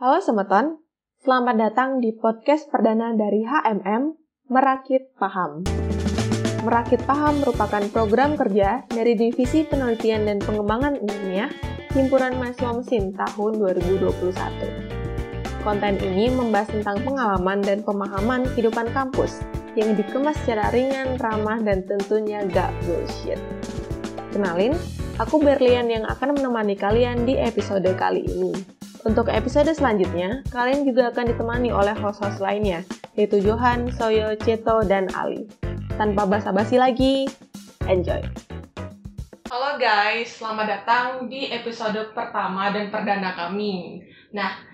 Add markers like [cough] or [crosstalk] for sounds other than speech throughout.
Halo Semeton, selamat datang di podcast perdana dari HMM, Merakit Paham. Merakit Paham merupakan program kerja dari Divisi Penelitian dan Pengembangan Ilmiah Himpunan Mahasiswa Mesin tahun 2021. Konten ini membahas tentang pengalaman dan pemahaman kehidupan kampus yang dikemas secara ringan, ramah, dan tentunya gak bullshit. Kenalin, aku Berlian yang akan menemani kalian di episode kali ini. Untuk episode selanjutnya, kalian juga akan ditemani oleh host-host lainnya, yaitu Johan, Soyo, Ceto, dan Ali. Tanpa basa-basi lagi, enjoy! Halo guys, selamat datang di episode pertama dan perdana kami. Nah,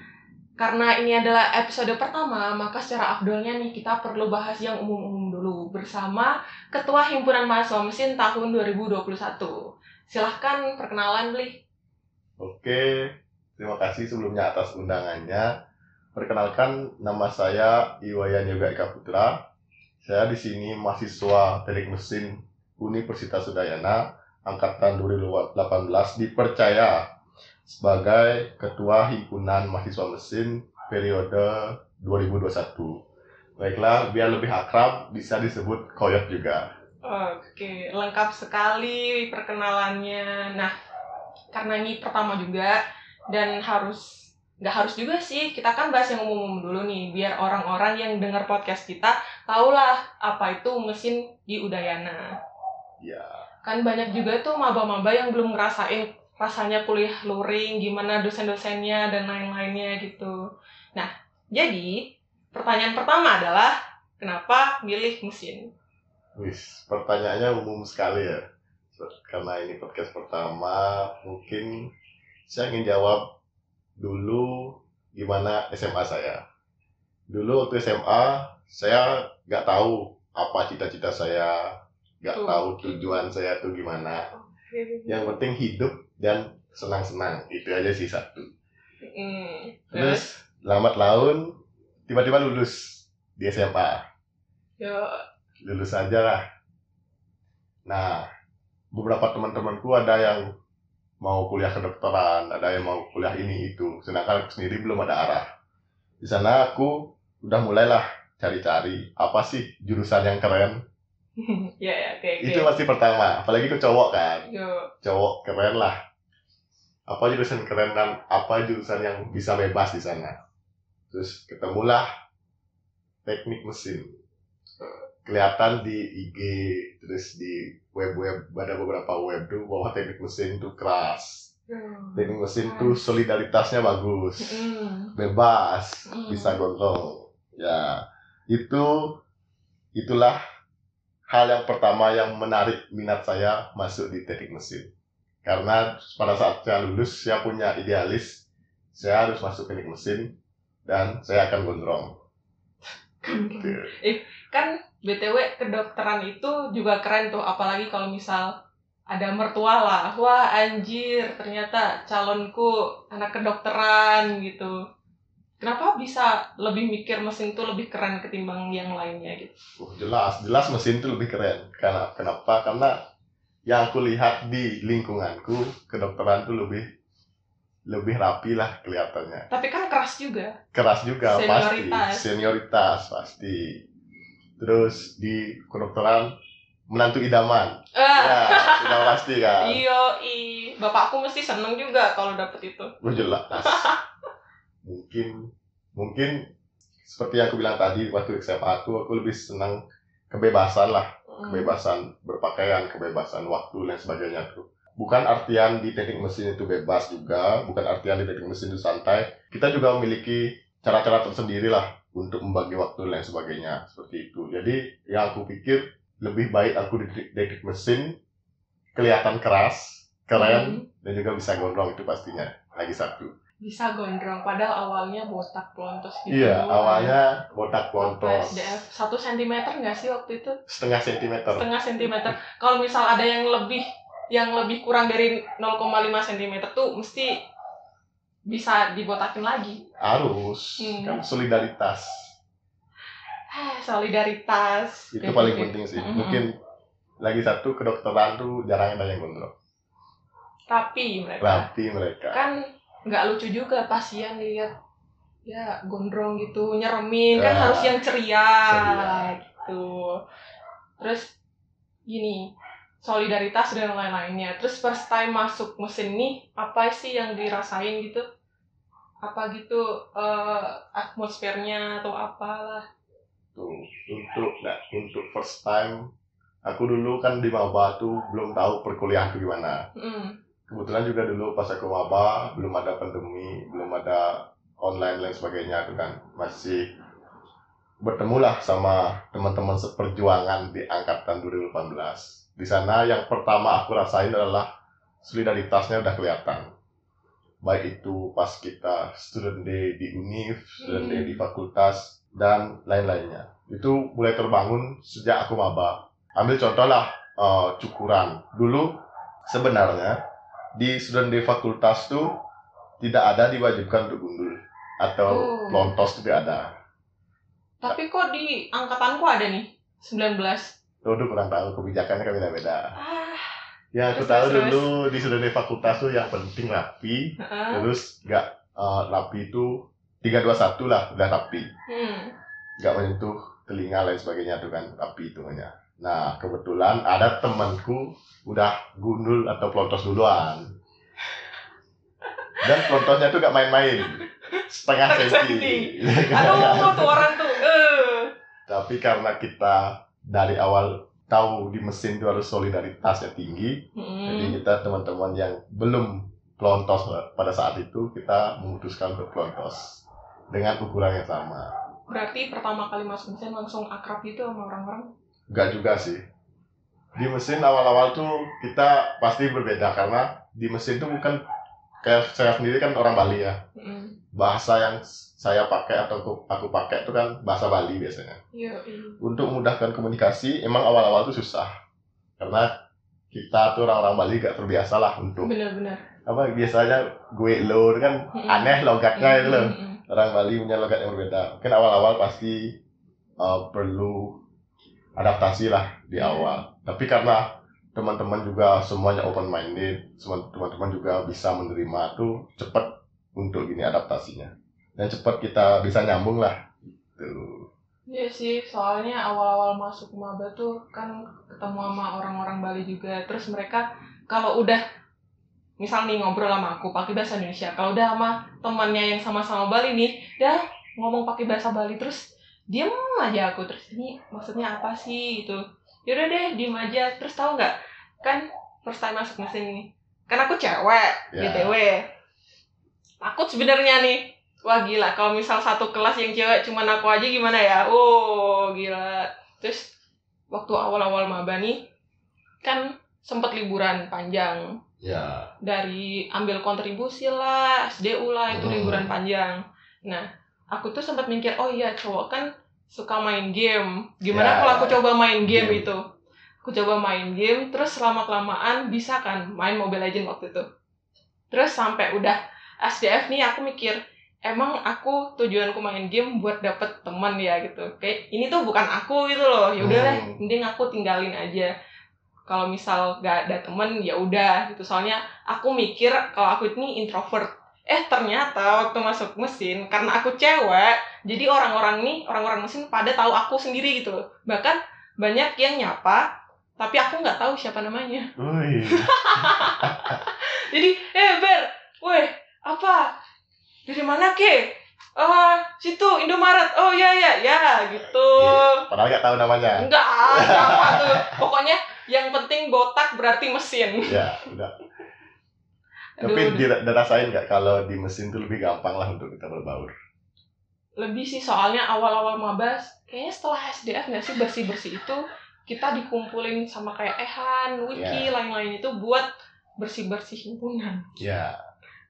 karena ini adalah episode pertama, maka secara afdolnya nih kita perlu bahas yang umum-umum dulu bersama Ketua Himpunan Mahasiswa Mesin tahun 2021. Silahkan perkenalan, Bli. Oke, terima kasih sebelumnya atas undangannya. Perkenalkan, nama saya Iwayan Yoga Eka Putra. Saya di sini mahasiswa teknik mesin Universitas Udayana, angkatan 2018, dipercaya sebagai Ketua Himpunan Mahasiswa Mesin periode 2021. Baiklah, biar lebih akrab, bisa disebut Koyot juga. Oke, lengkap sekali perkenalannya. Nah, karena ini pertama juga, dan harus nggak harus juga sih kita kan bahas yang umum-umum dulu nih biar orang-orang yang dengar podcast kita tahulah apa itu mesin di Udayana. Ya. Kan banyak juga tuh maba-maba yang belum ngerasain rasanya kuliah luring, gimana dosen-dosennya dan lain-lainnya gitu. Nah, jadi pertanyaan pertama adalah kenapa milih mesin? Wis, pertanyaannya umum sekali ya. Karena ini podcast pertama, mungkin saya ingin jawab dulu gimana SMA saya. Dulu waktu SMA, saya nggak tahu apa cita-cita saya, nggak tahu tujuan saya tuh gimana. Yang penting hidup dan senang-senang, itu aja sih satu. Terus lambat laun, tiba-tiba lulus di SMA. yo, Lulus aja lah. Nah, beberapa teman-temanku ada yang mau kuliah kedokteran, ada yang mau kuliah ini itu. Sedangkan aku sendiri belum ada arah. Di sana aku udah mulailah cari-cari apa sih jurusan yang keren. [laughs] ya ya oke oke. Itu pasti pertama. Apalagi ke cowok kan. Yo, Cowok keren lah. Apa jurusan keren dan apa jurusan yang bisa bebas di sana. Terus ketemulah teknik mesin. Kelihatan di IG, terus di web-web, ada beberapa web tuh bahwa teknik mesin itu keras. Teknik mesin tuh solidaritasnya bagus. Hmm, bebas Hmm. bisa gondrong ya itu itulah hal yang pertama yang menarik minat saya masuk di teknik mesin. Karena pada saat saya lulus saya punya idealis saya harus masuk teknik mesin dan saya akan gondrong. Gitu. kan btw kedokteran itu juga keren tuh apalagi kalau misal ada mertua lah wah anjir ternyata calonku anak kedokteran gitu. Kenapa bisa lebih mikir mesin tuh lebih keren ketimbang yang lainnya gitu? Uh, jelas jelas mesin itu lebih keren. Karena kenapa? Karena yang aku lihat di lingkunganku kedokteran tuh lebih lebih rapi lah kelihatannya. Tapi kan keras juga. Keras juga Senioritas. pasti senioritas pasti terus di kedokteran menantu idaman. Ah. Ya sudah pasti kan? [laughs] Iyo i bapakku mesti seneng juga kalau dapet itu. Gue jelas. [laughs] Mungkin mungkin seperti yang aku bilang tadi waktu SMA aku aku lebih senang kebebasan lah. Hmm. kebebasan berpakaian kebebasan waktu dan sebagainya tuh. Bukan artian di teknik mesin itu bebas juga bukan artian di teknik mesin itu santai. Kita juga memiliki cara-cara tersendiri lah untuk membagi waktu dan sebagainya seperti itu. Jadi yang aku pikir lebih baik aku teknik mesin kelihatan keras keren dan juga bisa gondrong itu pastinya lagi satu. Bisa gondrong padahal awalnya botak pelontos gitu. Iya awalnya botak pontos SDF satu sentimeter nggak sih waktu itu? Setengah sentimeter. Setengah sentimeter. Kalau misal ada yang lebih yang lebih kurang dari 0,5 sentimeter tuh mesti bisa dibotakin lagi. Harus. Hmm. kan solidaritas. Ah, solidaritas. Itu paling gitu. penting sih. Mm-mm. mungkin lagi satu kedokteran tuh jarang ada yang gondrong. Rapi mereka. Rapi mereka. Kan nggak lucu juga pasien lihat ya gondrong gitu nyeremin. Kan Ya. harus yang ceria, Ceria. gitu. Terus gini solidaritas dan lain-lainnya. Terus first time masuk mesin nih apa sih yang dirasain gitu apa gitu eh, atmosfernya atau apalah. Tuh untuk nah, untuk first time aku dulu kan di maba tuh belum tahu perkuliahan tuh gimana. Mm. kebetulan juga dulu pas aku maba belum ada pandemi belum ada online dan sebagainya tuh kan. Masih bertemulah sama teman-teman seperjuangan di angkatan 2018 di sana yang pertama aku rasain adalah solidaritasnya udah kelihatan baik itu pas kita student day di univ student day di fakultas dan lain-lainnya. Itu mulai terbangun sejak aku maba. Ambil contoh lah eh, cukuran. Dulu sebenarnya di student day fakultas tuh tidak ada diwajibkan untuk gundul atau Oh. lontos itu tidak ada. Tapi kok di angkatanku ada nih 19 Tuh, tuh kurang tahu kebijakannya kan beda-beda. Ah yang aku Terus, tahu terus, dulu di day fakultas tuh yang penting rapi. Heeh. terus nggak eh, rapi itu 321 lah udah rapi. Hmm. nggak menyentuh telinga lain sebagainya tuh kan rapi itu namanya nah kebetulan ada temanku udah gundul atau pelontos duluan. Dan pelontosnya tuh gak main-main. Setengah senti. [laughs] Aduh tuh orang tuh eh. Tapi karena kita dari awal tahu di mesin itu harus solidaritasnya tinggi jadi Hmm. kita teman-teman yang belum pelontos pada saat itu kita memutuskan untuk pelontos dengan ukuran yang sama berarti pertama kali masuk mesin langsung akrab gitu sama orang-orang Enggak juga sih. Di mesin awal-awal tuh kita pasti berbeda karena di mesin tuh bukan kayak saya sendiri kan orang Bali ya. Hmm. Bahasa yang saya pakai atau aku, aku pakai itu kan bahasa Bali biasanya. iya iya Untuk memudahkan komunikasi emang awal-awal tuh susah. Karena kita tuh orang-orang Bali gak terbiasa lah untuk benar-benar apa biasanya gue lo itu kan aneh logatnya itu loh. Hmm, hmm, hmm. Orang Bali punya logat yang berbeda. Mungkin awal-awal pasti uh, perlu adaptasi lah di Hmm. awal. Tapi karena teman-teman juga semuanya open minded, teman-teman juga bisa menerima tuh cepat untuk gini adaptasinya. Dan cepat kita bisa nyambung lah. Tuh. Iya sih, soalnya awal-awal masuk maba tuh kan ketemu sama orang-orang Bali juga. Terus mereka kalau udah misal nih ngobrol sama aku pakai bahasa Indonesia, kalau udah sama temannya yang sama-sama Bali nih, dah ngomong pakai bahasa Bali terus diem aja aku terus ini maksudnya apa sih gitu. Yaudah deh diem aja. Terus tahu nggak kan first time masuk mesin ini, kan aku cewek Ya. btw. Takut sebenarnya nih Wah gila, kalau misal satu kelas yang cewek cuman aku aja gimana ya? Oh gila. Terus waktu awal-awal maba nih, kan sempet liburan panjang. Ya. Dari ambil kontribusi lah, SDU lah, itu Hmm. liburan panjang. Nah, aku tuh sempat mikir, oh iya cowok kan suka main game. Gimana Ya, kalau aku coba main game Game. itu? Aku coba main game, terus selama-kelamaan bisa kan main Mobile Legends waktu itu. Terus sampai udah SDF nih aku mikir, emang aku tujuanku main game buat dapet teman ya gitu. Kayak ini tuh bukan aku gitu loh. Ya udah Hmm. mending aku tinggalin aja. Kalau misal gak ada temen ya udah gitu. Soalnya aku mikir kalau aku ini introvert. Eh ternyata waktu masuk mesin karena aku cewek jadi orang-orang nih orang-orang mesin pada tahu aku sendiri gitu loh. Bahkan banyak yang nyapa tapi aku nggak tahu siapa namanya. Wih. [laughs] jadi eh ber weh apa dari mana ke ah situ Indomaret oh ya ya ya gitu Padahal gak tahu namanya. enggak siapa [laughs] tuh pokoknya yang penting botak berarti mesin Ya, udah. Tapi dira- dirasain gak kalau di mesin tuh lebih gampang lah untuk kita berbaur? lebih sih soalnya awal-awal mabas kayaknya setelah SDF nggak sih bersih-bersih itu kita dikumpulin sama kayak Ehan, Wiki, lain-lain itu buat bersih-bersih himpunan Ya.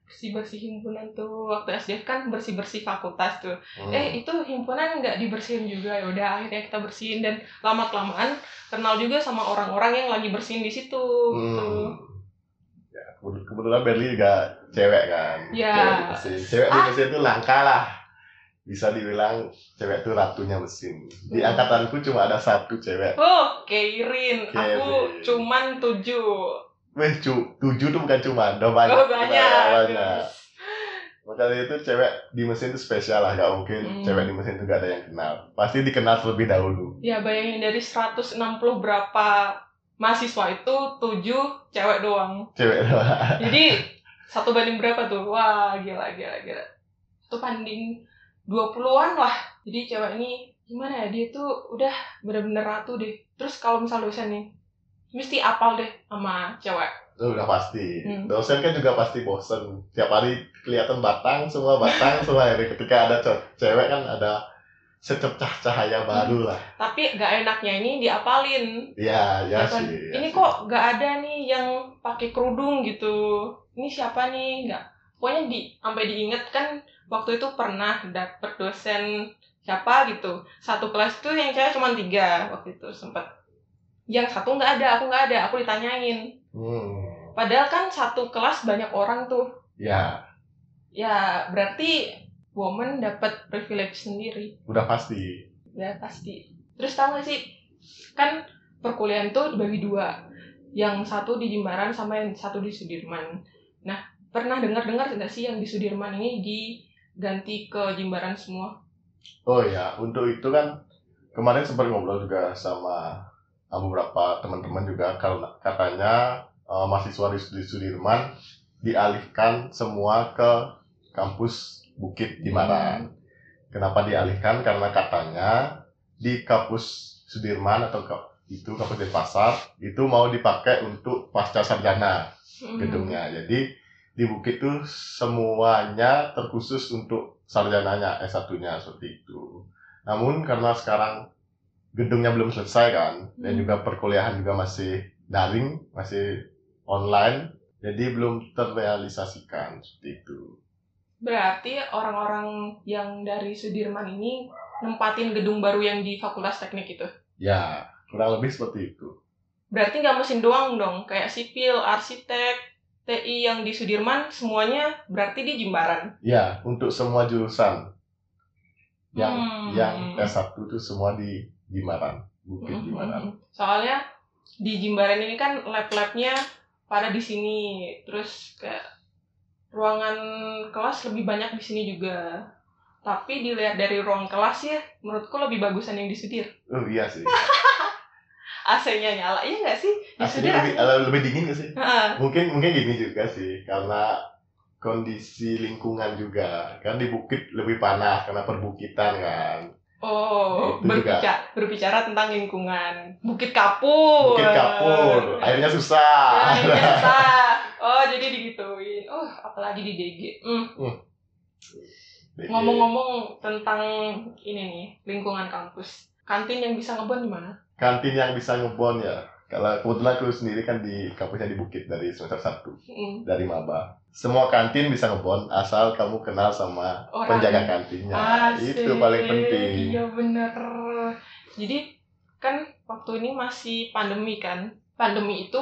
Bersih-bersih himpunan tuh waktu SDF kan bersih-bersih fakultas tuh Hmm. eh itu himpunan nggak dibersihin juga ya udah akhirnya kita bersihin dan lama kelamaan kenal juga sama orang-orang yang lagi bersihin di situ gitu. Hmm. Ya, kebet- kebetulan Berli juga cewek kan. Ya. Cewek di. Cewek Ah. itu langka lah. Bisa dibilang cewek itu ratunya mesin. Di Hmm. angkatanku cuma ada satu cewek. oh Keirin aku cuman tujuh Weh, cu, tujuh tuh bukan cuma, udah banyak. oh banyak banyak. makanya itu cewek di mesin itu spesial lah gak mungkin Hmm. cewek di mesin itu gak ada yang kenal pasti dikenal terlebih dahulu Ya bayangin dari 160 berapa mahasiswa itu 7 cewek doang. cewek doang [laughs] Jadi satu banding berapa tuh? Wah, gila gila gila. Satu banding 20-an lah. Jadi cewek ini gimana ya? Dia tuh udah bener-bener ratu deh. Terus kalau misal dosen nih, mesti apal deh sama cewek. itu udah pasti Hmm. dosen kan juga pasti bosen tiap hari kelihatan batang semua batang semua hari ketika ada ce- cewek kan ada secercah cahaya baru lah Tapi gak enaknya ini diapalin. ya ya sih ya ini sih. kok gak ada nih yang pakai kerudung gitu. Ini siapa nih? Nggak. Pokoknya di sampai diinget kan waktu itu pernah dapet dosen siapa gitu. Satu kelas tuh yang cewek cuma tiga waktu itu sempet. Yang satu nggak ada, aku nggak ada, aku ditanyain. hmm. Padahal kan satu kelas banyak orang tuh. ya Ya berarti woman dapat privilege sendiri. udah pasti Ya pasti. Terus tau gak sih, kan perkuliahan tuh dibagi dua. Yang satu di Jimbaran sama yang satu di Sudirman. Nah, pernah dengar-dengar nggak sih yang di Sudirman ini diganti ke Jimbaran semua? Oh ya, untuk itu kan kemarin sempat ngobrol juga sama beberapa teman-teman juga karena katanya uh, mahasiswa di, di Sudirman dialihkan semua ke kampus Bukit Dimaran. Kenapa dialihkan? Karena katanya di kampus Sudirman atau ke- itu kampus Denpasar itu mau dipakai untuk pasca sarjana Hmm. gedungnya. Jadi di Bukit itu semuanya terkhusus untuk sarjananya S1-nya seperti itu. Namun karena sekarang gedungnya belum selesai kan dan Hmm. juga perkuliahan juga masih daring, masih online, jadi belum terrealisasikan seperti itu. Berarti orang-orang yang dari Sudirman ini nempatin gedung baru yang di Fakultas Teknik itu. Ya, kurang lebih seperti itu. Berarti nggak mesin doang dong, kayak sipil, arsitek, TI yang di Sudirman semuanya berarti di Jimbaran. Ya, untuk semua jurusan yang Hmm. yang S1 itu semua di Gimaran, Bukit Gimaran. Mhm. Soalnya di Jimbaran ini kan lab-labnya pada di sini, terus kayak ruangan kelas lebih banyak di sini juga. Tapi dilihat dari ruang kelas ya, menurutku lebih bagusan yang di Sudir. Oh iya sih. [laughs] AC-nya nyala, iya nggak sih? Di Sudir lebih, eh, lebih dingin gak sih? Mungkin mungkin gini juga sih, karena kondisi lingkungan juga kan di bukit lebih panas karena perbukitan kan. Oh, Itu juga. berbicara, berbicara tentang lingkungan. Bukit Kapur. Bukit kapur, airnya susah. Ya, ini [laughs] susah. Oh, jadi digituin. Oh, apalagi di DG. Hmm. Jadi, Ngomong-ngomong tentang ini nih, lingkungan kampus. Kantin yang bisa ngebon di mana? kantin yang bisa ngebon ya. Kalau kebetulan aku sendiri kan di kampusnya di Bukit dari semester 1 Hmm. dari maba. Semua kantin bisa ngebon asal kamu kenal sama Orang. penjaga kantinnya. Asik. Itu paling penting. Iya bener. Jadi kan waktu ini masih pandemi kan. Pandemi itu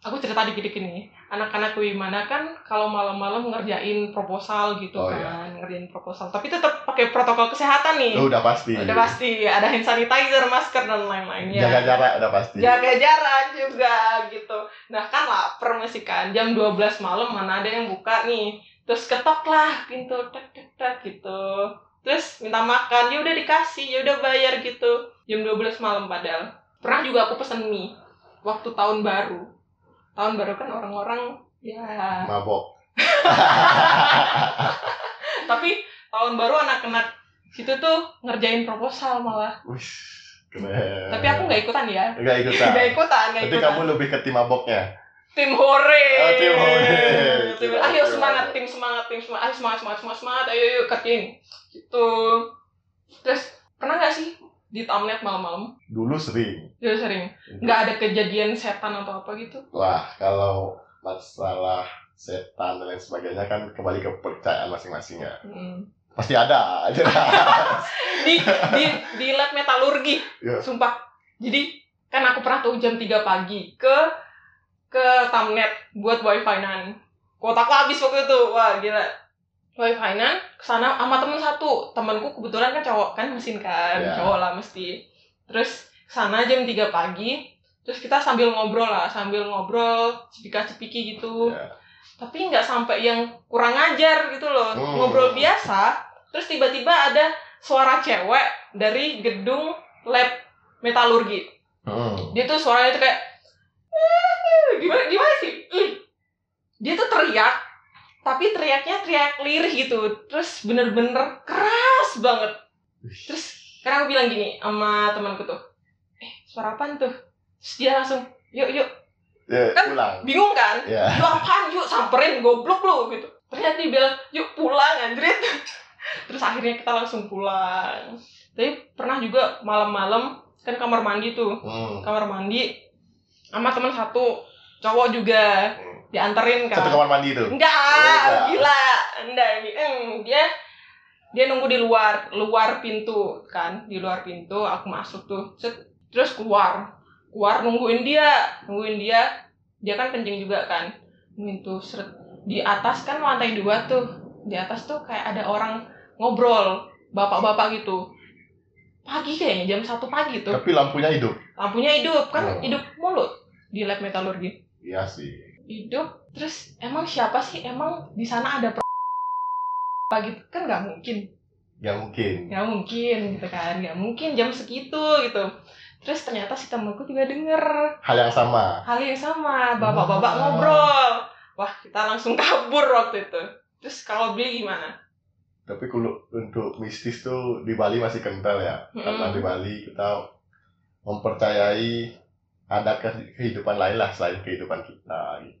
aku cerita dikit-dikit nih. Anak-anak Wimana kan kalau malam-malam ngerjain proposal gitu Oh, kan, ngerjain proposal. Tapi tetap pakai protokol kesehatan nih. Itu udah pasti. Udah pasti ada hand sanitizer, masker dan lain-lainnya. Jaga jarak udah pasti. Jaga jarak juga gitu. Nah kan lapar masih kan jam 12 malam mana ada yang buka nih. Terus ketok lah pintu tek tek tek gitu. Terus minta makan, ya udah dikasih, ya udah bayar gitu. Jam 12 malam padahal. Pernah juga aku pesen mie waktu tahun baru. Tahun baru kan orang-orang ya Mabok. [laughs] tapi tahun baru anak-anak situ tuh ngerjain proposal malah. Wih, keren. Tapi aku nggak ikutan ya. Nggak ikutan. [laughs] Nggak ikutan, nggak ikutan. kamu lebih ke tim maboknya. tim hore. Oh, tim hore. Tim- ayo semangat tim semangat tim semangat ayo semangat semangat semangat, semangat. ayo yuk kerjain gitu terus pernah nggak sih di tamlet malam-malam Dulu sering. Jadi sering nggak ada kejadian setan atau apa gitu Wah, kalau masalah setan dan lain sebagainya kan kembali ke kepercayaan masing-masing ya. Mm. Pasti ada aja. [laughs] di di di lab metalurgi Iya. sumpah jadi kan aku pernah tuh jam 3 pagi ke ke tamnet buat wifi nan kotaku habis waktu itu wah gila wifi nan ke sana sama temen satu temanku kebetulan kan cowok kan mesin kan Iya. cowok lah mesti terus ke sana jam 3 pagi terus kita sambil ngobrol lah sambil ngobrol cepika cepiki gitu Ya. tapi nggak sampai yang kurang ajar gitu loh Hmm. ngobrol biasa terus tiba-tiba ada suara cewek dari gedung lab metalurgi Hmm. dia tuh suaranya tuh kayak "Eh, gimana gimana sih Ih. dia tuh teriak tapi teriaknya teriak lirih gitu. Terus bener-bener keras banget. Terus karena aku bilang gini sama temanku tuh eh suara apaan tuh? Terus dia langsung yuk yuk. Ya, Kan- pulang. bingung kan? Ya. yuk apaan? Yuk samperin goblok lu gitu. Ternyata dia bilang yuk pulang anjrit. [laughs] Terus akhirnya kita langsung pulang. Tapi pernah juga malam-malam kan kamar mandi tuh. Hmm. kamar mandi sama teman satu cowok juga dianterin kan Satu kamar mandi itu. enggak, enggak. gila enggak ini eng, dia dia nunggu di luar luar pintu kan di luar pintu aku masuk tuh Set, terus keluar keluar nungguin dia nungguin dia dia kan kencing juga kan nungguin tuh seret. di atas kan lantai dua tuh di atas tuh kayak ada orang ngobrol bapak-bapak gitu pagi kayaknya jam satu pagi tuh Tapi lampunya hidup. lampunya hidup kan Oh. hidup mulut di lab metalurgi Iya sih. Hidup terus emang siapa sih emang di sana ada apa gitu kan nggak mungkin Ya mungkin. nggak mungkin gitu kan nggak mungkin jam segitu gitu terus ternyata si temanku juga denger Hal yang sama. hal yang sama bapak-bapak Ah. ngobrol wah kita langsung kabur waktu itu terus kalau beli gimana Tapi kalau untuk mistis tuh di Bali masih kental ya. Karena Mm-mm. di Bali kita mempercayai ada ke- kehidupan lain lah selain kehidupan kita gitu.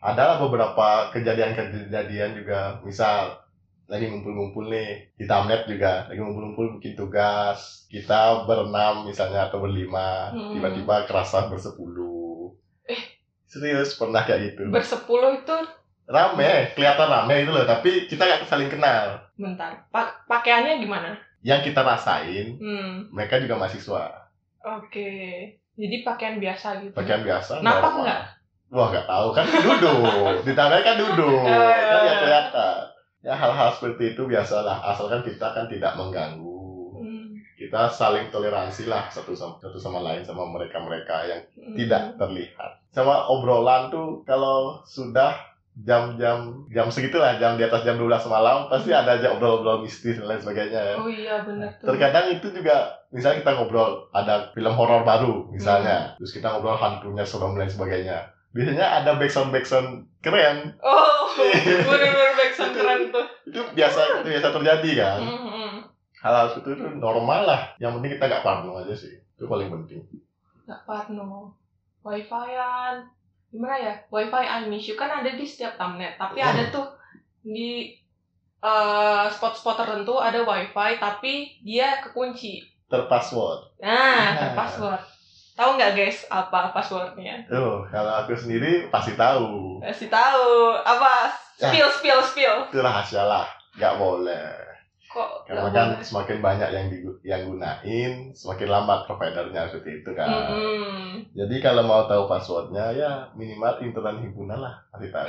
Ada beberapa kejadian-kejadian juga, misal lagi ngumpul-ngumpul nih di Tamnet juga lagi ngumpul-ngumpul bikin tugas kita berenam misalnya atau berlima Hmm. tiba-tiba kerasa bersepuluh Eh. serius pernah kayak gitu bersepuluh itu rame kelihatan rame itu loh tapi kita nggak saling kenal bentar pa- pakaiannya gimana yang kita rasain hmm mereka juga mahasiswa oke jadi pakaian biasa gitu pakaian biasa Napak normal. nggak? Wah nggak tahu. Kan duduk. Di tangan kan duduk. Iya, [laughs] kan nggak kelihatan. Ya hal-hal seperti itu biasalah. Asalkan kita kan tidak mengganggu. Hmm. kita saling toleransi lah satu sama satu sama lain sama mereka mereka yang Hmm. tidak terlihat. Sama obrolan tuh kalau sudah jam-jam jam segitulah jam di atas jam 12 malam pasti ada aja obrol-obrol mistis dan lain sebagainya ya. oh iya benar tuh. Terkadang itu juga misalnya kita ngobrol ada film horor baru misalnya, terus kita ngobrol hantunya serem dan lain sebagainya. Biasanya ada backsound backsound keren. oh [laughs] bener-bener backsound keren tuh Itu biasa itu biasa terjadi kan. Hmm, hmm. Hal-hal seperti itu normal lah. Yang penting kita nggak parno aja sih. Itu paling penting. nggak parno wifi-an gimana ya wifi I miss you kan ada di setiap tamnet tapi Hmm. ada tuh di eh, spot-spot tertentu ada wifi tapi dia kekunci Terpassword. nah Ah. terpassword tahu nggak guys apa passwordnya Tuh, kalau aku sendiri pasti tahu. kasih tahu apa Ya. spill spill spill Itu rahasia lah. Nggak boleh. Kok Karena kan boleh? semakin banyak yang digu- yang gunain, semakin lambat providernya seperti itu kan. Mm-mm. Jadi kalau mau tahu passwordnya ya minimal internet himpunan lah pasti tahu.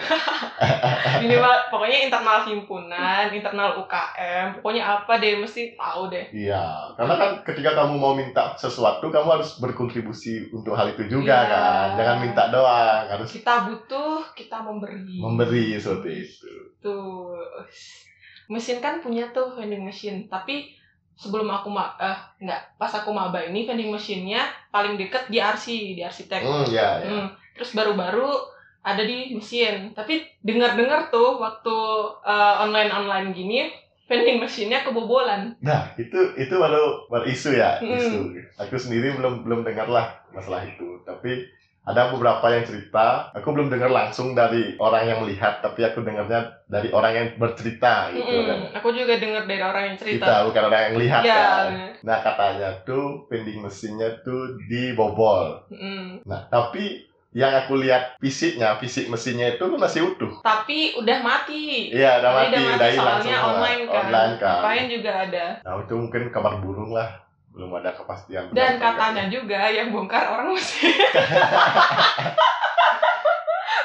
[laughs] minimal pokoknya internal himpunan internal UKM pokoknya apa deh mesti tahu deh Iya, karena kan ketika kamu mau minta sesuatu kamu harus berkontribusi untuk hal itu juga Iya. kan. Jangan minta doang, harus kita butuh kita memberi memberi seperti itu. tuh mesin kan punya tuh vending machine tapi sebelum aku ma eh nggak pas aku maba ini vending machine-nya paling deket di RC di arsitek Hmm, ya, ya. Hmm, terus baru-baru ada di mesin tapi dengar-dengar tuh waktu online online gini vending machine-nya kebobolan Nah, itu itu baru baru isu ya, Hmm. isu. Aku sendiri belum belum dengar lah masalah itu. Tapi ada beberapa yang cerita, aku belum dengar langsung dari orang yang melihat, tapi aku dengarnya dari orang yang bercerita gitu Mm-mm, kan. aku juga dengar dari orang yang cerita Kita bukan orang yang lihat ya kan. Nah, katanya tuh vending mesinnya tuh dibobol. mm. Nah, tapi yang aku lihat fisiknya, fisik mesinnya itu masih utuh. tapi udah mati Iya, udah Tapi mati, udah hilang soalnya online kan Online kan. Ngapain juga ada Nah, itu mungkin kabar burung lah. Belum ada kepastian. dan katanya juga yang bongkar orang mesin [laughs]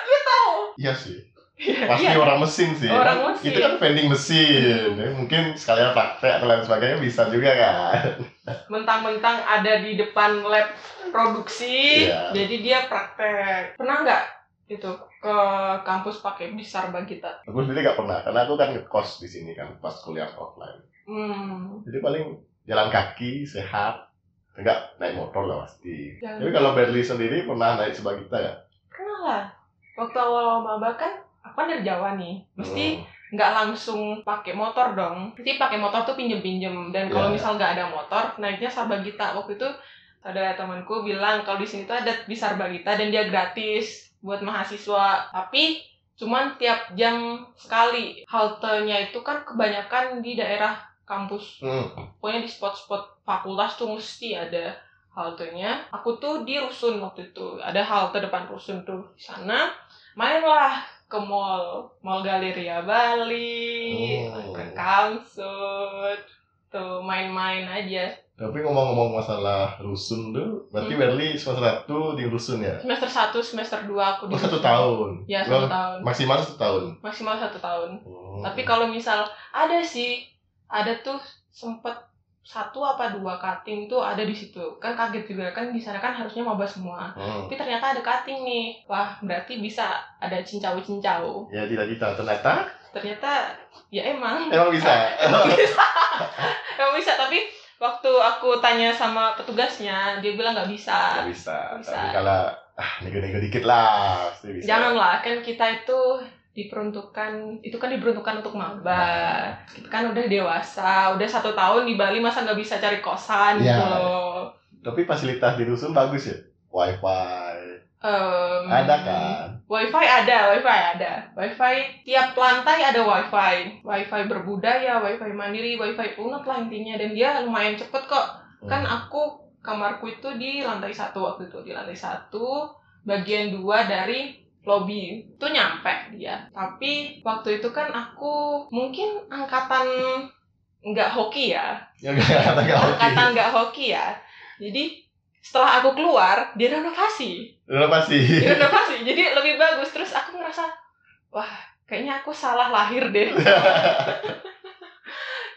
lu tahu Iya sih. Pasti Iya. orang mesin sih. Orang mesin. Itu kan vending mesin. Hmm. Mungkin sekalian praktek atau lain sebagainya bisa juga kan. mentang-mentang ada di depan lab produksi Iya. jadi dia praktek pernah nggak itu ke kampus pakai bis Sarba kita. Aku sendiri gak pernah, karena aku kan ngekos di sini kan pas kuliah offline. Hmm. Jadi paling jalan kaki, sehat, enggak naik motor lah pasti. Jalan Tapi kalau Berli sendiri pernah naik sebagita ya? Pernah lah. Waktu awal maba kan, aku kan dari Jawa nih. Mesti Hmm. nggak langsung pakai motor dong. Mesti pakai motor tuh pinjem-pinjem. Dan kalau Iya. misal nggak ada motor, naiknya Sarbagita. Waktu itu ada temanku bilang kalau di sini tuh ada bis Sarbagita dan dia gratis buat mahasiswa. Tapi cuman tiap jam sekali. Haltenya itu kan kebanyakan di daerah kampus. Hmm. Pokoknya di spot-spot fakultas tuh mesti ada haltenya. Aku tuh di rusun waktu itu. Ada halte depan rusun tuh. Di sana mainlah ke mall. Mall Galeria Bali, Oh. ke Kamsut. Tuh main-main aja. Tapi ngomong-ngomong masalah rusun tuh, berarti Hmm. Berli semester satu di rusun ya? Semester 1, semester 2 aku di Oh, satu tahun. Ya, satu tahun. Maksimal satu tahun. Maksimal satu tahun. Hmm. Tapi kalau misal ada sih, ada tuh sempet satu apa dua cutting tuh ada di situ. Kan kaget juga kan di sana kan harusnya maba semua. Hmm. Tapi ternyata ada cutting nih. Wah, berarti bisa ada cincau-cincau. Ya cita-cita ternyata Ternyata ya emang. emang bisa. [laughs] emang bisa. emang bisa, tapi waktu aku tanya sama petugasnya, dia bilang nggak bisa. Nggak bisa. Bisa. Tapi kalau ah nego-nego dikit lah, pasti bisa. Janganlah, kan kita itu diperuntukkan itu kan diperuntukkan untuk maba kita kan udah dewasa udah satu tahun di Bali masa nggak bisa cari kosan Iya. gitu loh Tapi fasilitas di rusun bagus ya. Wifi. Em, Ada kan? wifi ada wifi ada wifi tiap lantai ada wifi wifi berbudaya wifi mandiri wifi punat lah intinya dan dia lumayan cepet kok kan Hmm. aku kamarku itu di lantai satu waktu itu di lantai satu bagian dua dari lobby itu nyampe dia. Tapi waktu itu kan aku mungkin angkatan nggak hoki ya. Ya nggak angkatan nggak hoki. Ya. Jadi setelah aku keluar dia renovasi. Dia renovasi. Jadi lebih bagus. Terus aku ngerasa wah kayaknya aku salah lahir deh. [laughs]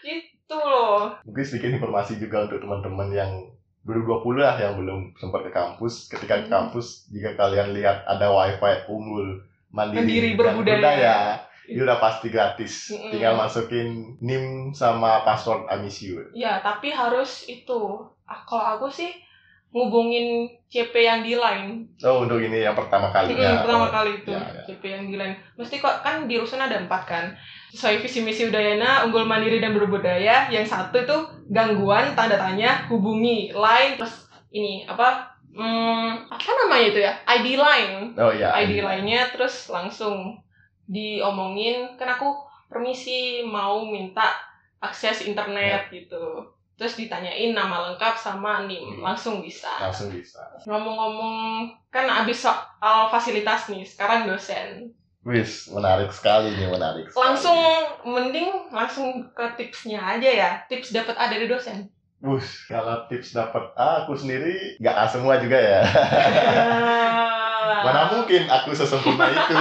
Gitu loh. Mungkin sedikit informasi juga untuk teman-teman yang 2020 lah yang belum sempat ke kampus. Ketika ke Hmm. kampus, jika kalian lihat ada wifi unggul mandiri, Mandiri dan berbudaya. itu udah pasti gratis. Mm-mm. Tinggal masukin NIM sama password Amisiu. Ya, tapi harus itu. Ah, kalau aku sih ngubungin CP yang di line. Oh, untuk ini yang pertama kalinya. Mm, pertama Oh, kali itu ya, ya. CP yang di line. Mesti kok kan di rusun ada empat kan. Sesuai visi misi Udayana, unggul mandiri dan berbudaya. Yang satu itu gangguan tanda tanya hubungi line plus ini apa? Hmm, apa namanya itu ya? ID line. Oh iya. ID lainnya terus langsung diomongin kan aku permisi mau minta akses internet gitu terus ditanyain nama lengkap sama NIM Hmm. langsung bisa Langsung bisa. ngomong-ngomong kan abis soal fasilitas nih sekarang dosen Wis, menarik sekali nih, menarik sekali. langsung mending langsung ke tipsnya aja ya tips dapat A dari dosen Wush, kalau tips dapat A, aku sendiri nggak A semua juga ya. [laughs] Mana mungkin aku sesempurna itu.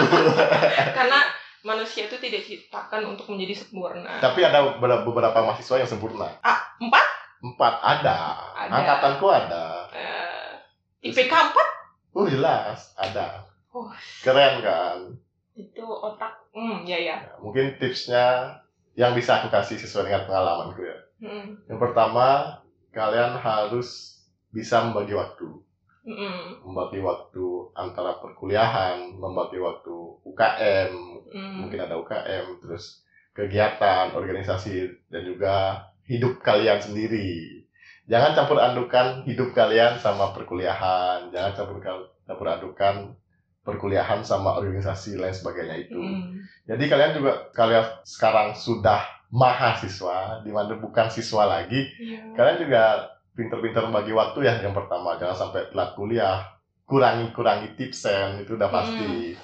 [laughs] karena manusia itu tidak diciptakan untuk menjadi sempurna Tapi ada beberapa mahasiswa yang sempurna. Ah, empat? Empat ada. Ada. Angkatanku ada. Eh, IPK 4 Oh jelas ada. Oh. Keren kan? Itu otak hmm ya ya Ya, mungkin tipsnya yang bisa aku kasih sesuai dengan pengalamanku ya. hmm. Yang pertama, kalian harus bisa membagi waktu. Hmm. Membagi waktu antara perkuliahan, membagi waktu UKM, Hmm. mungkin ada UKM, terus kegiatan, organisasi, dan juga hidup kalian sendiri. Jangan campur adukan hidup kalian sama perkuliahan, jangan campur campur adukan perkuliahan sama organisasi lain sebagainya itu. Hmm. Jadi kalian juga kalian sekarang sudah mahasiswa, di mana bukan siswa lagi, Iya. kalian juga pinter-pinter membagi waktu ya. Yang pertama jangan sampai telat kuliah, kurangi-kurangi tipsen itu udah pasti.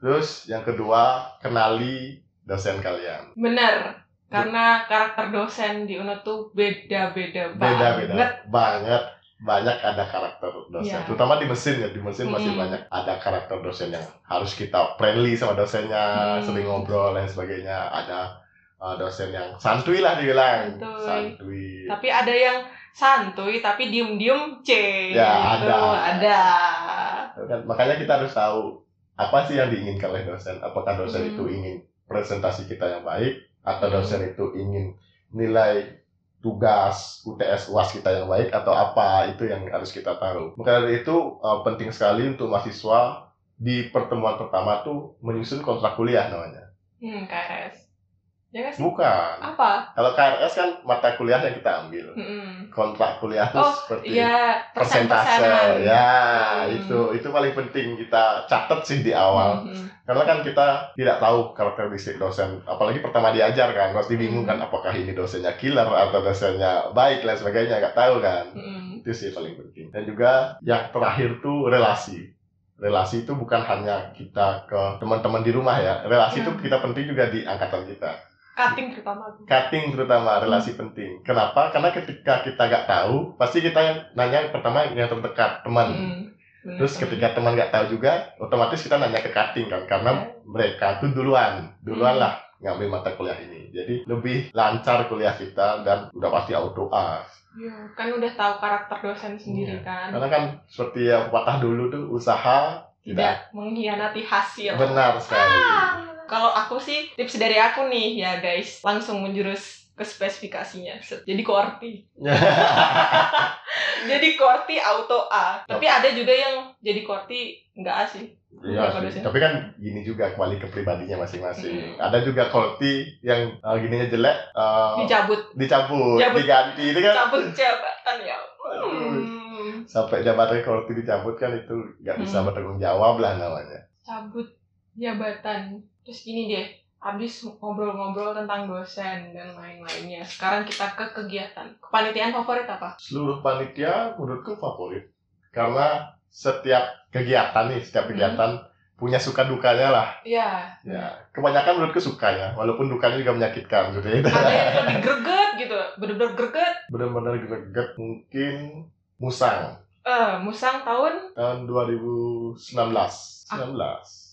Terus yang kedua kenali dosen kalian. benar karena karakter dosen di UNED tuh beda-beda Beda-beda banget banget banyak ada karakter dosen. Iya. Terutama di mesin ya, di mesin masih Mm. banyak ada karakter dosen yang harus kita friendly sama dosennya, Hmm. sering ngobrol dan sebagainya. Ada uh, dosen yang santuy lah dibilang, Santuy. santuy. tapi ada yang santuy tapi diem-diem C Ya, gitu. ada. ada Kan, Makanya kita harus tahu apa sih yang diinginkan oleh dosen apakah dosen Hmm. itu ingin presentasi kita yang baik atau dosen itu ingin nilai tugas UTS UAS kita yang baik atau apa itu yang harus kita tahu maka dari itu uh, penting sekali untuk mahasiswa di pertemuan pertama tuh menyusun kontrak kuliah namanya Hmm, KRS. Ya sih? bukan Apa? kalau KRS kan mata kuliah yang kita ambil Mm-mm. kontrak kuliah Oh, seperti Iya, persentase ya Hmm. itu itu paling penting kita catat sih di awal Mhm. karena kan kita tidak tahu karakteristik dosen apalagi pertama diajar kan pasti bingung kan Hmm. apakah ini dosennya killer atau dosennya baik dan sebagainya nggak tahu kan Mm-mm. itu sih paling penting dan juga yang terakhir tuh relasi relasi itu bukan hanya kita ke teman-teman di rumah ya relasi itu Hmm. kita penting juga di angkatan kita Cutting terutama. cutting terutama relasi Hmm. penting kenapa karena ketika kita nggak tahu pasti kita nanya pertama yang terdekat teman Mm. Bener, Terus ketika teman nggak tahu juga, otomatis kita nanya ke cutting kan, karena Ya. mereka tuh duluan, duluan Hmm. lah ngambil mata kuliah ini. Jadi lebih lancar kuliah kita dan udah pasti auto A. Iya, kan udah tahu karakter dosen sendiri Iya. kan. Karena kan seperti yang patah dulu tuh usaha Tidak mengkhianati hasil. benar sekali. Kalau aku sih tips dari aku nih ya guys, langsung menjurus ke spesifikasinya. Jadi korti. [laughs] jadi korti auto A. Tapi ada juga yang jadi korti enggak A sih. Iya sih. Tapi kan gini juga kembali ke pribadinya masing-masing. Hmm. Ada juga kolti yang uh, gininya jelek, uh, Dicabut. dicabut, Cabut. diganti. Itu kan Cabut jabatan ya. Hmm. sampai jabatan kolti dicabut kan itu nggak bisa Hmm. bertanggung jawab lah namanya. Cabut jabatan. Terus gini deh, habis ngobrol-ngobrol tentang dosen dan lain-lainnya. Sekarang kita ke kegiatan. Kepanitiaan favorit apa? seluruh panitia menurutku favorit karena setiap kegiatan nih setiap Hmm. kegiatan punya suka dukanya lah Ya, ya kebanyakan menurutku sukanya walaupun dukanya juga menyakitkan gitu ya ada yang lebih greget gitu, bener-bener greget. benar-benar greget mungkin musang Eh, Musang tahun tahun 2019 19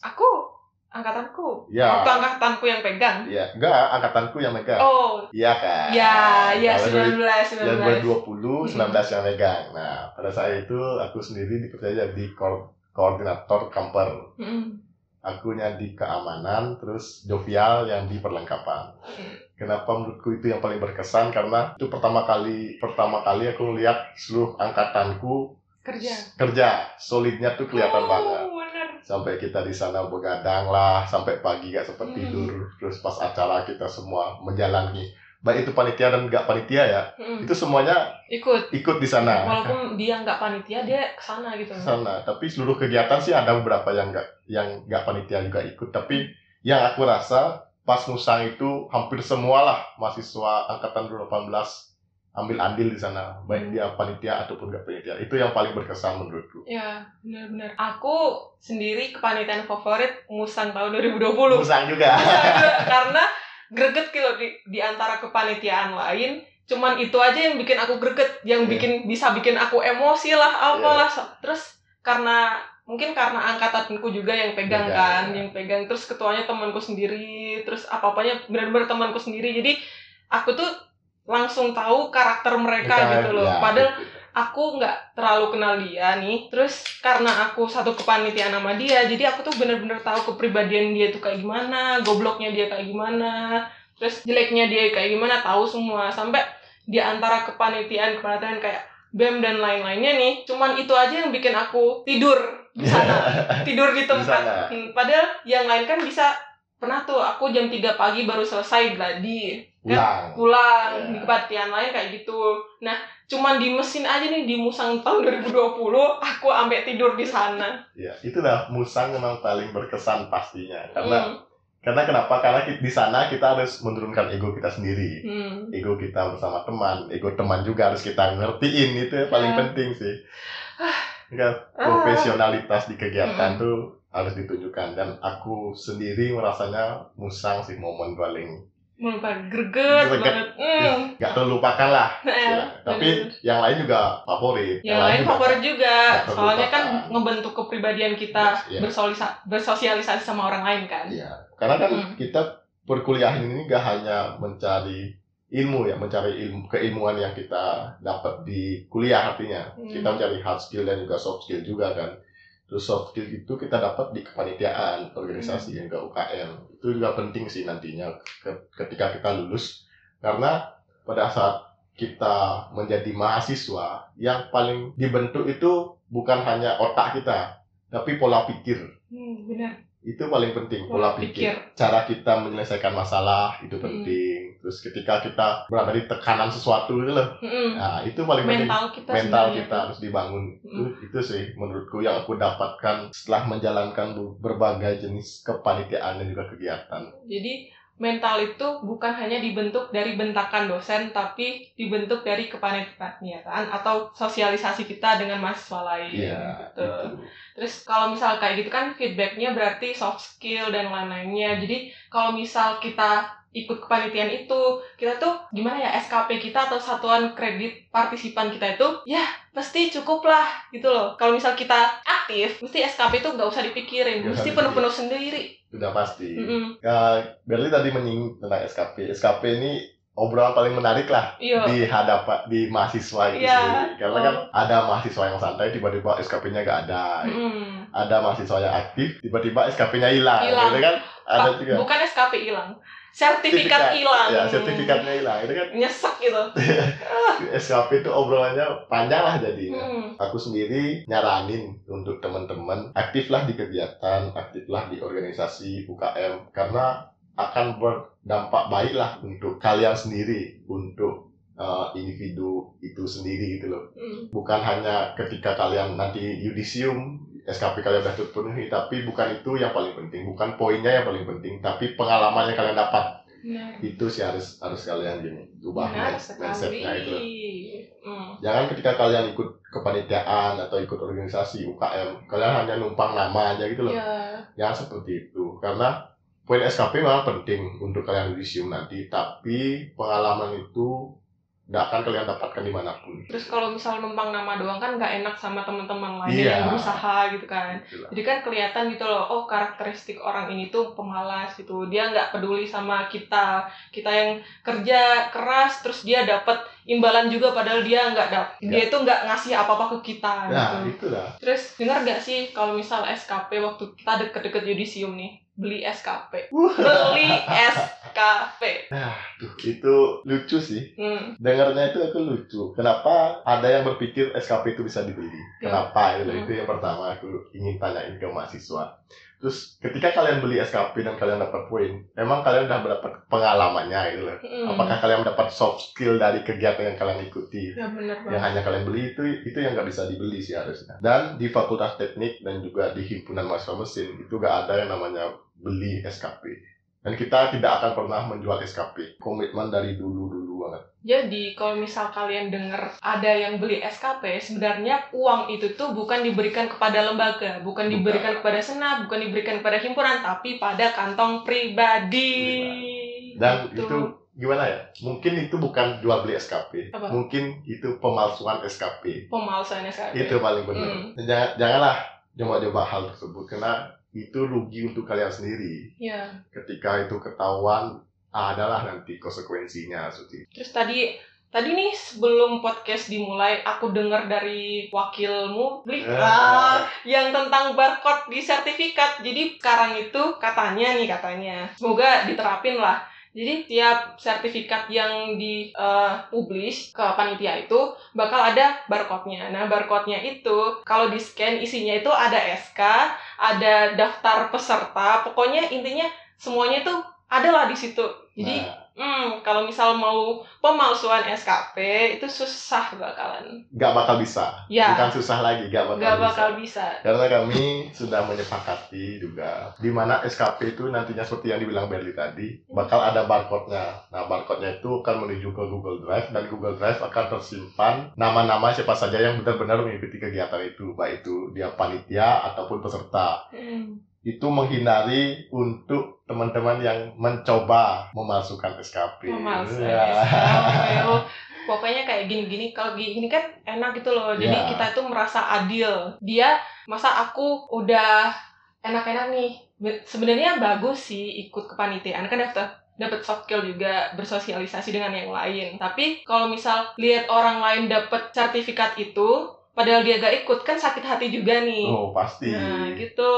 aku angkatanku. Ya. Waktu angkatanku yang pegang. ya enggak angkatanku yang megang Oh, iya kan ya, ya Kalau 19, yang 19. 2020 19 yang megang nah pada saat itu aku sendiri dipercaya jadi ko- koordinator kamper Mm. akunya di keamanan, terus jovial yang di perlengkapan. Hmm. Kenapa menurutku itu yang paling berkesan karena itu pertama kali pertama kali aku melihat seluruh angkatanku Kerja. kerja, solidnya tuh kelihatan oh, banget. Sampai kita di sana begadang lah, sampai pagi gak sempat Hmm. tidur. Terus pas acara kita semua menjalani, baik itu panitia dan nggak panitia ya, Mm. itu semuanya Ikut. ikut di sana. Walaupun dia nggak panitia, dia ke sana gitu. sana tapi seluruh kegiatan sih ada beberapa yang nggak yang nggak panitia juga ikut tapi yang aku rasa pas musang itu hampir semua lah mahasiswa angkatan 2018 ambil andil di sana baik Hmm. dia panitia ataupun nggak panitia itu yang paling berkesan menurutku Ya, benar-benar. Aku sendiri kepanitiaan favorit Musang tahun 2020. musang juga [laughs] karena greget gitu di, di antara kepanitiaan lain cuman itu aja yang bikin aku greget yang Iya. bikin bisa bikin aku emosi lah apalah terus karena mungkin karena angkatanku juga yang pegang Pegang, kan ya. yang pegang terus ketuanya temanku sendiri terus apa apanya benar-benar temanku sendiri jadi aku tuh langsung tahu karakter mereka gitu loh. ya, padahal aku nggak terlalu kenal dia nih. Terus karena aku satu kepanitiaan sama dia jadi aku tuh bener-bener tahu kepribadian dia tuh kayak gimana gobloknya dia kayak gimana terus jeleknya dia kayak gimana tahu semua. Sampai di antara kepanitiaan kepanitiaan kayak bem dan lain-lainnya nih cuman itu aja yang bikin aku tidur di [laughs] sana. Tidur di tempat. Hmm, padahal yang lain kan bisa. Pernah tuh aku jam 3 pagi baru selesai gladi pulang pulang Ya. di kepanitiaan lain kayak gitu. Nah, cuman di mesin aja nih di Musang tahun 2020 aku ambek tidur di sana. ya itulah musang memang paling berkesan pastinya karena Hmm. karena kenapa karena di sana kita harus menurunkan ego kita sendiri Hmm. ego kita bersama teman, ego teman juga harus kita ngertiin itu yang paling Ya. penting sih. Enggak, Ah. profesionalitas di kegiatan Mm-mm. tuh harus ditunjukkan dan aku sendiri merasanya musang sih momen paling Melupa greget Greget. banget. Hmm. nggak terlupakan lah. Nah, [laughs] istilahnya. Tapi bener. yang lain juga favorit. yang lain juga favorit juga. Nggak Soalnya kan ngebentuk kepribadian kita Iya. bersolisa- bersosialisasi sama orang lain kan. Iya, karena kan Mm. kita perkuliahan ini nggak hanya mencari ilmu ya, mencari ilmu keilmuan yang kita dapat di kuliah artinya. Hmm. Kita mencari hard skill dan juga soft skill juga kan. Terus soft skill itu kita dapat di kepanitiaan, organisasi, yang ke UKM. Itu juga penting sih nantinya ke- ketika kita lulus. Karena pada saat kita menjadi mahasiswa, yang paling dibentuk itu bukan hanya otak kita, tapi pola pikir. Hmm, benar. Itu paling penting, Pola pola, pikir. Cara kita menyelesaikan masalah itu Hmm. penting. Terus ketika kita berada di tekanan sesuatu itu loh. Mm-mm. Nah, itu paling penting mental kita mental kita harus dibangun itu, Mm. itu sih menurutku yang aku dapatkan setelah menjalankan berbagai jenis kepanitiaan dan juga kegiatan Jadi mental itu bukan hanya dibentuk dari bentakan dosen, tapi dibentuk dari kepanitiaan atau sosialisasi kita dengan mahasiswa lain. iya gitu. itu. Terus kalau misal kayak gitu kan feedbacknya berarti soft skill dan lain-lainnya. Jadi kalau misal kita ikut kepanitiaan itu, kita tuh gimana ya SKP kita atau satuan kredit partisipan kita itu ya pasti cukup lah gitu loh. Kalau misal kita aktif, mesti SKP itu nggak usah dipikirin, usah mesti penuh-penuh sendiri. sudah pasti Mm-mm. ya, Berli tadi menyinggung tentang SKP SKP ini obrolan paling menarik lah Iya. di hadapan di mahasiswa itu Iya. sendiri karena kan ada mahasiswa yang santai tiba-tiba SKP-nya nggak ada Mm-mm. ada mahasiswa yang aktif tiba-tiba SKP-nya hilang gitu kan ada juga bukan SKP hilang, sertifikat hilang. ya sertifikatnya hilang itu kan nyesek gitu. [laughs] SKP itu obrolannya panjang lah jadinya Hmm. aku sendiri nyaranin untuk teman-teman aktiflah di kegiatan, aktiflah di organisasi UKM karena akan berdampak baik lah untuk kalian sendiri, untuk uh, individu itu sendiri gitu loh. Hmm. Bukan hanya ketika kalian nanti yudisium SKP kalian sudah terpenuhi, tapi bukan itu yang paling penting, bukan poinnya yang paling penting, tapi pengalaman yang kalian dapat Benar. itu sih harus harus kalian gini ubah Benar mindsetnya itu. Hmm. Jangan ketika kalian ikut kepanitiaan atau ikut organisasi UKM, kalian hanya numpang nama aja gitu loh. Ya. Jangan seperti itu. Karena poin SKP memang penting untuk kalian yudisium nanti, tapi pengalaman itu tidak akan kalian dapatkan di mana pun. Terus kalau misal numpang nama doang kan nggak enak sama teman-teman lain Iya. yang berusaha gitu kan. Gitu lah. Jadi kan kelihatan gitu loh, oh karakteristik orang ini tuh pemalas gitu. Dia nggak peduli sama kita. Kita yang kerja keras, terus dia dapat imbalan juga padahal dia nggak dapat. Dia itu nggak ngasih apa-apa ke kita Nah, gitu. itulah. Terus dengar gak sih kalau misal SKP waktu kita deket-deket yudisium nih, beli SKP. Beli SKP. Duh, itu lucu sih. Hmm. Dengarnya itu aku lucu. Kenapa ada yang berpikir SKP itu bisa dibeli? Ya. Kenapa? Itu, Hmm. itu yang pertama aku ingin tanyain ke mahasiswa. Terus ketika kalian beli SKP dan kalian dapat poin, emang kalian udah dapat pengalamannya gitu loh. Hmm. Apakah kalian mendapat soft skill dari kegiatan yang kalian ikuti? Ya bener Yang hanya kalian beli itu itu yang nggak bisa dibeli sih harusnya. Dan di Fakultas Teknik dan juga di himpunan mahasiswa mesin itu gak ada yang namanya beli SKP. Dan kita tidak akan pernah menjual SKP. Komitmen dari dulu-dulu banget. Jadi kalau misal kalian dengar ada yang beli SKP, sebenarnya uang itu tuh bukan diberikan kepada lembaga, bukan Bukan. diberikan kepada senat, bukan diberikan kepada himpunan, tapi pada kantong pribadi. Dan Gitu. itu gimana ya? Mungkin itu bukan jual beli SKP. Apa? Mungkin itu pemalsuan SKP. pemalsuan SKP. Itu paling benar. Hmm. Jangan, janganlah coba-coba hal tersebut karena itu rugi untuk kalian sendiri. Ya. Ketika itu ketahuan, adalah nanti konsekuensinya, Suti. Terus tadi tadi nih sebelum podcast dimulai aku dengar dari wakilmu beli Eh. ah, yang tentang barcode di sertifikat. Jadi sekarang itu katanya nih katanya. Semoga diterapin lah. Jadi tiap sertifikat yang dipublish ke panitia itu bakal ada barcode-nya. Nah, barcode-nya itu kalau di scan isinya itu ada SK, ada daftar peserta, pokoknya intinya semuanya tuh adalah di situ. Jadi Nah, Hmm, kalau misal mau pemalsuan SKP itu susah bakalan. nggak bakal bisa. Ya. Bukan susah lagi, nggak bakal bisa. bakal bisa. Karena kami sudah menyepakati juga di mana SKP itu nantinya seperti yang dibilang Berli tadi bakal ada barcode-nya. Nah, barcode-nya itu akan menuju ke Google Drive dan Google Drive akan tersimpan nama-nama siapa saja yang benar-benar mengikuti kegiatan itu, baik itu dia panitia ataupun peserta. Hmm. Itu menghindari untuk teman-teman yang mencoba memasukkan SKP. Pemalsuan Ya. SKP. Oh, [laughs] Pokoknya kayak gini-gini, kalau gini kan enak gitu loh. Jadi Ya. kita tuh merasa adil. Dia masa aku udah enak-enak nih. Be- Sebenarnya bagus sih ikut kepanitiaan kan daftar dapat soft skill juga bersosialisasi dengan yang lain. Tapi kalau misal lihat orang lain dapat sertifikat itu, padahal dia gak ikut kan sakit hati juga nih Oh, pasti. nah gitu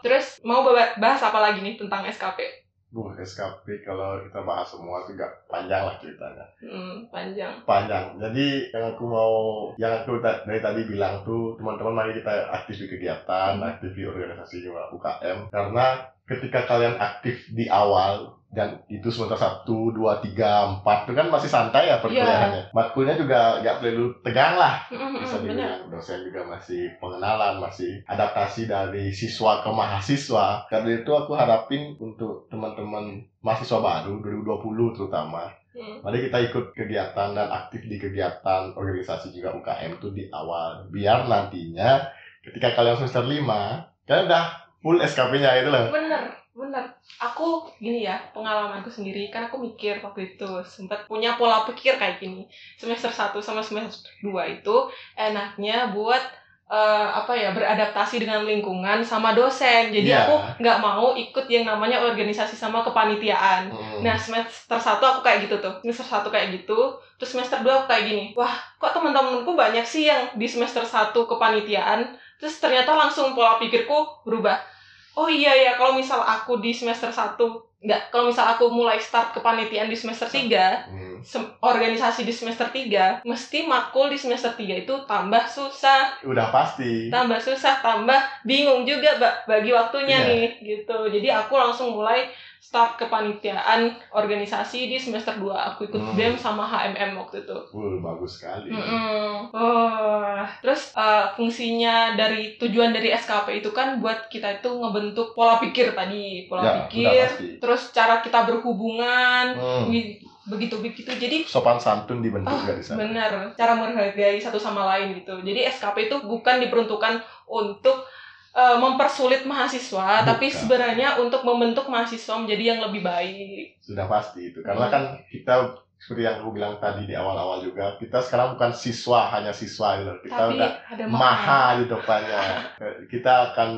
terus mau ba- bahas apa lagi nih tentang SKP Buh, SKP kalau kita bahas semua itu gak panjang lah ceritanya. hmm, panjang Panjang. Jadi yang aku mau, yang aku ta- dari tadi bilang tuh, teman-teman mari kita aktif di kegiatan, Hmm. aktif di organisasi juga UKM. Karena ketika kalian aktif di awal, dan itu semester 1, 2, 3, 4, itu kan masih santai ya perkuliahannya. Matkulnya juga gak perlu tegang lah. Bisa dibilang dosen juga masih pengenalan, masih adaptasi dari siswa ke mahasiswa. Karena itu aku harapin untuk teman-teman mahasiswa baru 2020 terutama Hmm. Mari kita ikut kegiatan dan aktif di kegiatan organisasi juga UKM itu di awal. Biar nantinya ketika kalian semester 5, kalian udah full SKP-nya itu loh. bener bener. Aku gini ya pengalamanku sendiri kan aku mikir waktu itu sempat punya pola pikir kayak gini. Semester 1 sama semester 2 itu enaknya buat eh, apa ya beradaptasi dengan lingkungan sama dosen. Jadi Iya. aku nggak mau ikut yang namanya organisasi sama kepanitiaan. Hmm. Nah semester 1 aku kayak gitu tuh. Semester 1 kayak gitu Terus semester 2 aku kayak gini. Wah kok teman-temanku banyak sih yang di semester 1 kepanitiaan Terus ternyata langsung pola pikirku berubah Oh iya ya kalau misal aku di semester 1 Enggak, kalau misal aku mulai start kepanitiaan di semester 3 Hmm. Organisasi di semester 3 Mesti makul di semester 3 itu tambah susah Udah pasti. Tambah susah, tambah bingung juga bagi waktunya Iya. nih gitu Jadi aku langsung mulai start kepanitiaan organisasi di semester 2 aku ikut Hmm. BEM sama HMM waktu itu Full bagus sekali. Mm-mm. Oh, terus uh, fungsinya dari tujuan dari SKP itu kan buat kita itu ngebentuk pola pikir tadi, pola Ya, pikir, terus cara kita berhubungan, Hmm. begitu begitu. Jadi Sopan santun dibentuk Oh, di sana. benar, cara menghargai satu sama lain gitu. Jadi SKP itu bukan diperuntukkan untuk uh, mempersulit mahasiswa, Bukan. tapi sebenarnya untuk membentuk mahasiswa menjadi yang lebih baik. Sudah pasti itu. Karena Hmm. kan kita seperti yang aku bilang tadi di awal-awal juga, kita sekarang bukan siswa, hanya siswa gitu. Kita tapi udah ada maha di depannya. Kita akan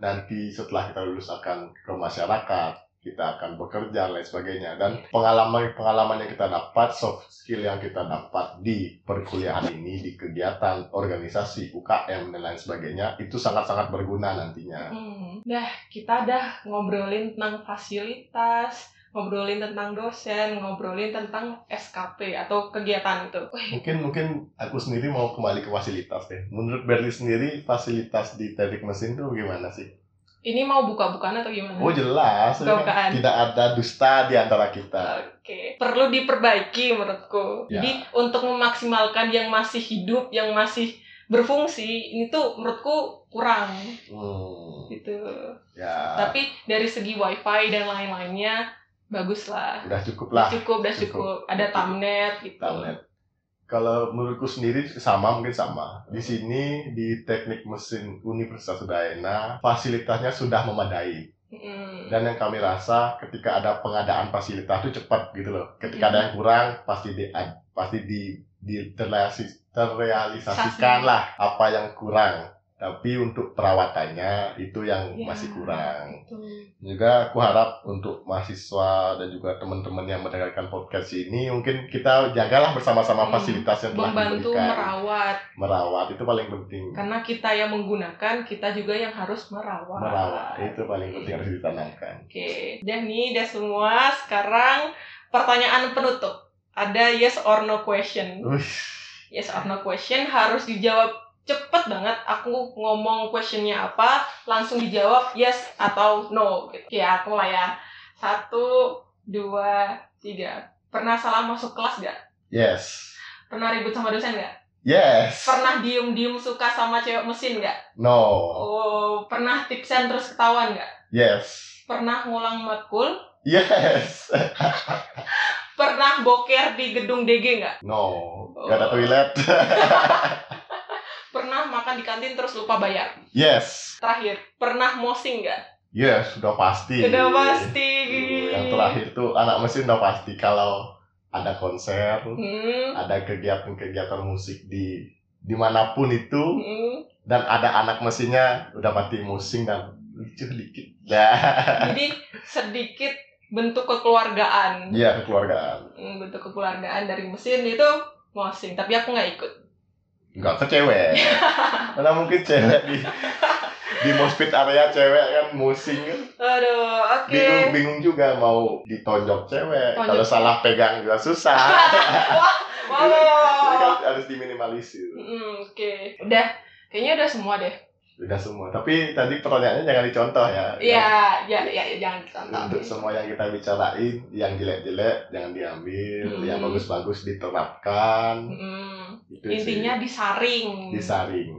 nanti setelah kita lulus akan ke masyarakat, kita akan bekerja dan lain sebagainya. Dan pengalaman-pengalaman yang kita dapat, soft skill yang kita dapat di perkuliahan ini, di kegiatan organisasi, UKM dan lain sebagainya, itu sangat-sangat berguna nantinya. Hmm. Dah, kita dah ngobrolin tentang fasilitas, ngobrolin tentang dosen, ngobrolin tentang SKP atau kegiatan itu. Mungkin mungkin aku sendiri mau kembali ke fasilitas deh. Menurut Berli sendiri fasilitas di teknik mesin itu gimana sih? Ini mau buka-bukaan atau gimana? Oh jelas, kan Bukan. tidak ada dusta di antara kita. Oke, perlu diperbaiki menurutku. Ya. Jadi untuk memaksimalkan yang masih hidup, yang masih berfungsi, ini tuh menurutku kurang Hmm, gitu. ya Tapi dari segi wifi dan lain-lainnya bagus lah. udah cukup lah. Cukup, udah Cukup. cukup. Ada tamnet gitu. Tamnet. Kalau menurutku sendiri sama mungkin sama. Di sini di teknik mesin Universitas Udayana fasilitasnya sudah memadai. Dan yang kami rasa ketika ada pengadaan fasilitas itu cepat gitu loh. Ketika ada yang kurang pasti di pasti di di terrealis- terrealisasikan Sasi. lah apa yang kurang. Tapi untuk perawatannya itu yang Ya. masih kurang. Gitu. Juga aku harap untuk mahasiswa dan juga teman-teman yang mendengarkan podcast ini mungkin kita jagalah bersama-sama Hmm. fasilitas yang telah Membantu diberikan. merawat. Merawat itu paling penting. Karena kita yang menggunakan, kita juga yang harus merawat. Merawat itu paling penting harus ditanamkan. Oke, dan nih udah semua. Sekarang pertanyaan penutup. Ada yes or no question. Uish. Yes or no question harus dijawab cepet banget. Aku ngomong questionnya apa, langsung dijawab yes atau no. Gitu. Oke, aku mulai ya. Satu, dua, tiga. Pernah salah masuk kelas gak? Yes. Pernah ribut sama dosen gak? Yes. Pernah diem-diem suka sama cewek mesin gak? No. Oh, pernah tipsen terus ketahuan gak? Yes. Pernah ngulang matkul? Yes. [laughs] Pernah boker di gedung DG nggak? No. Gak ada Oh. toilet. [laughs] Pernah makan di kantin terus lupa bayar? Yes. Terakhir, pernah mosing nggak? Yes, sudah pasti. Udah pasti. Yang terakhir tuh anak mesin udah pasti kalau ada konser, Hmm. ada kegiatan-kegiatan musik di di mana pun itu hmm. dan ada anak mesinnya udah pasti musing dan lucu dikit. Ya. Jadi sedikit bentuk kekeluargaan. Iya kekeluargaan. Hmm, bentuk kekeluargaan dari mesin itu mosing, tapi aku nggak ikut. Nggak ke cewek [laughs] mana mungkin cewek di di mospit area cewek kan musing kan Aduh, oke. bingung bingung juga mau ditonjok cewek kalau salah pegang juga susah [laughs] Wow. Jadi kan harus diminimalisir Mm, Oke, udah. Kayaknya udah semua deh. Udah semua tapi tadi pertanyaannya jangan dicontoh ya Iya, ya, ya, ya, jangan ditonton. untuk semua yang kita bicarain yang jelek-jelek jangan diambil Hmm. yang bagus-bagus diterapkan Mm, itu sih. Intinya disaring. disaring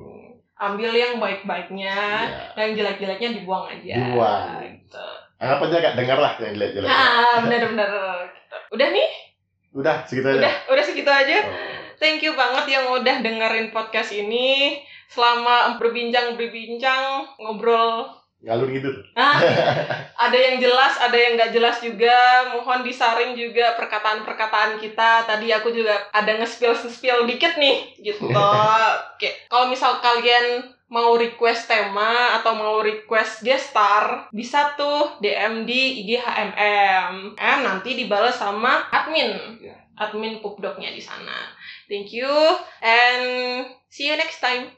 Ambil yang baik-baiknya, ya. yang jelek-jeleknya dibuang aja. Dibuang. Gitu. anggap aja gak denger lah yang jelek-jelek Ah, bener-bener. Gitu. Udah nih, udah segitu aja udah, udah segitu aja. Oh. Thank you banget yang udah dengerin podcast ini. Selama berbincang-berbincang, ngobrol ngalur gitu Ah, [laughs] ada yang jelas, ada yang nggak jelas juga. Mohon disaring juga perkataan-perkataan kita. Tadi aku juga ada nge-spill-spill dikit nih, gitu. [laughs] Oke, kalau misal kalian mau request tema atau mau request guest star, bisa tuh DM di IG HMM. M nanti dibalas sama admin. Ya. Admin pupdoknya di sana. Thank you and see you next time.